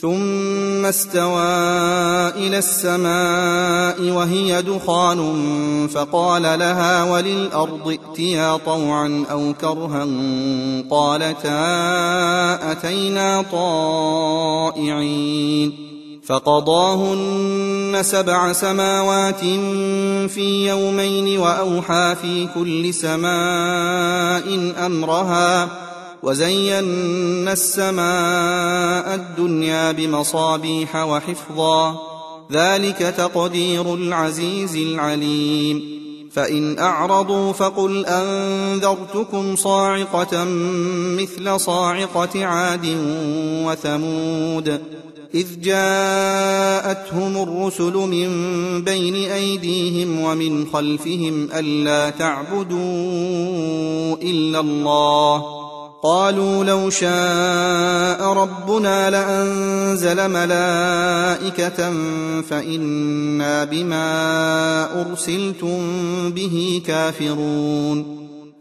ثم استوى إلى السماء وهي دخان فقال لها وللأرض ائتيا طوعا أو كرها قالتا أتينا طائعين فقضاهن سبع سماوات في يومين وأوحى في كل سماء أمرها وزينا السماء الدنيا بمصابيح وحفظا. ذلك تقدير العزيز العليم. فإن أعرضوا فقل أنذرتكم صاعقة مثل صاعقة عاد وثمود. إذ جاءتهم الرسل من بين أيديهم ومن خلفهم ألا تعبدوا إلا الله. قالوا لو شاء ربنا لأنزل ملائكة فإنا بما أرسلتم به كافرون.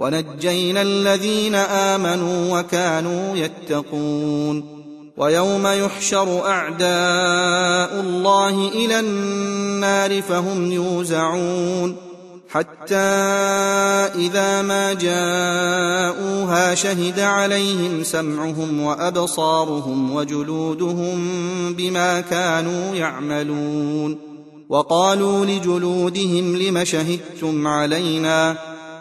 ونجينا الذين آمنوا وكانوا يتقون ويوم يحشر أعداء الله إلى النار فهم يوزعون حتى إذا ما جاءوها شهد عليهم سمعهم وأبصارهم وجلودهم بما كانوا يعملون وقالوا لجلودهم لم شهدتم علينا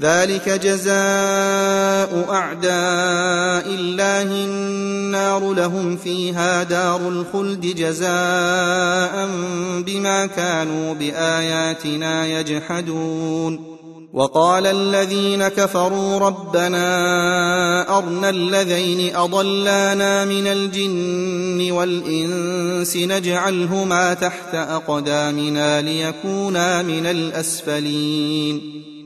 ذلك جزاء أعداء الله النار لهم فيها دار الخلد جزاء بما كانوا بآياتنا يجحدون. وقال الذين كفروا ربنا أرنا الذين أضلانا من الجن والإنس نجعلهما تحت أقدامنا ليكونا من الأسفلين.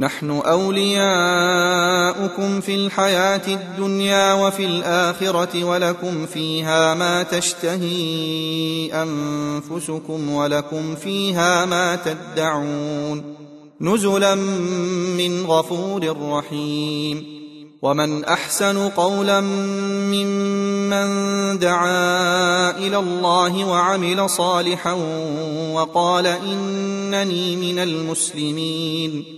نحن أولياؤكم في الحياة الدنيا وفي الآخرة ولكم فيها ما تشتهي أنفسكم ولكم فيها ما تدعون نزلا من غفور رحيم ومن أحسن قولا ممن دعا إلى الله وعمل صالحا وقال إنني من المسلمين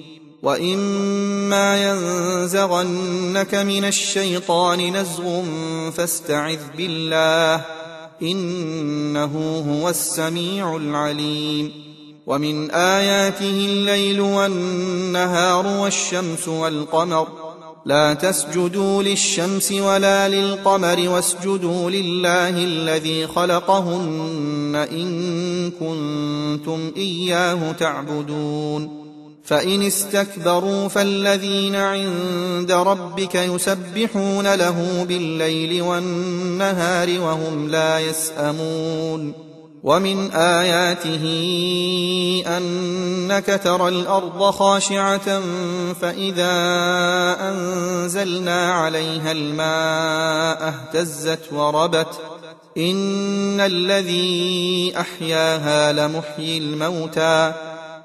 واما ينزغنك من الشيطان نزغ فاستعذ بالله انه هو السميع العليم ومن اياته الليل والنهار والشمس والقمر لا تسجدوا للشمس ولا للقمر واسجدوا لله الذي خلقهن ان كنتم اياه تعبدون فإن استكبروا فالذين عند ربك يسبحون له بالليل والنهار وهم لا يسأمون ومن آياته أنك ترى الأرض خاشعة فإذا أنزلنا عليها الماء اهتزت وربت إن الذي أحياها لمحيي الموتى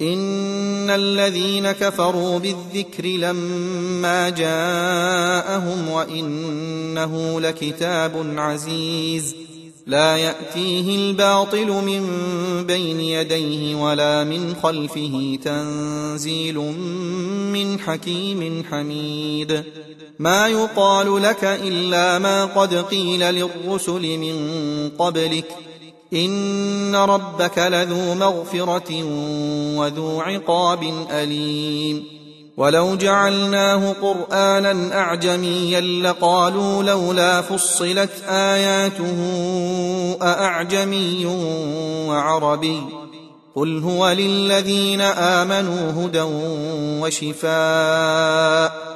ان الذين كفروا بالذكر لما جاءهم وانه لكتاب عزيز لا ياتيه الباطل من بين يديه ولا من خلفه تنزيل من حكيم حميد ما يقال لك الا ما قد قيل للرسل من قبلك ان ربك لذو مغفره وذو عقاب اليم ولو جعلناه قرانا اعجميا لقالوا لولا فصلت اياته ااعجمي وعربي قل هو للذين امنوا هدى وشفاء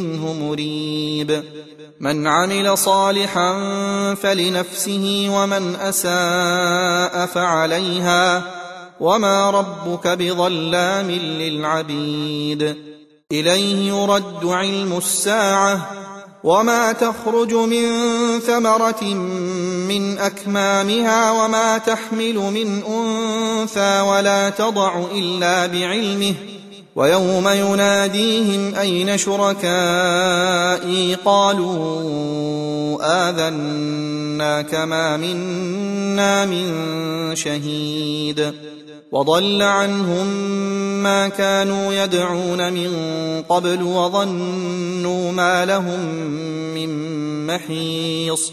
منه مريب. من عمل صالحا فلنفسه ومن أساء فعليها. وما ربك بظلام للعبيد. إليه يرد علم الساعة. وما تخرج من ثمرة من أكمامها. وما تحمل من أنثى. ولا تضع إلا بعلمه. ويوم يناديهم أين شركائي قالوا آذنا كما منا من شهيد وضل عنهم ما كانوا يدعون من قبل وظنوا ما لهم من محيص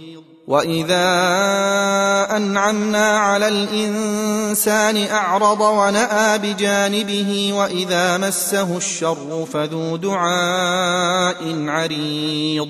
واذا انعمنا على الانسان اعرض وناى بجانبه واذا مسه الشر فذو دعاء عريض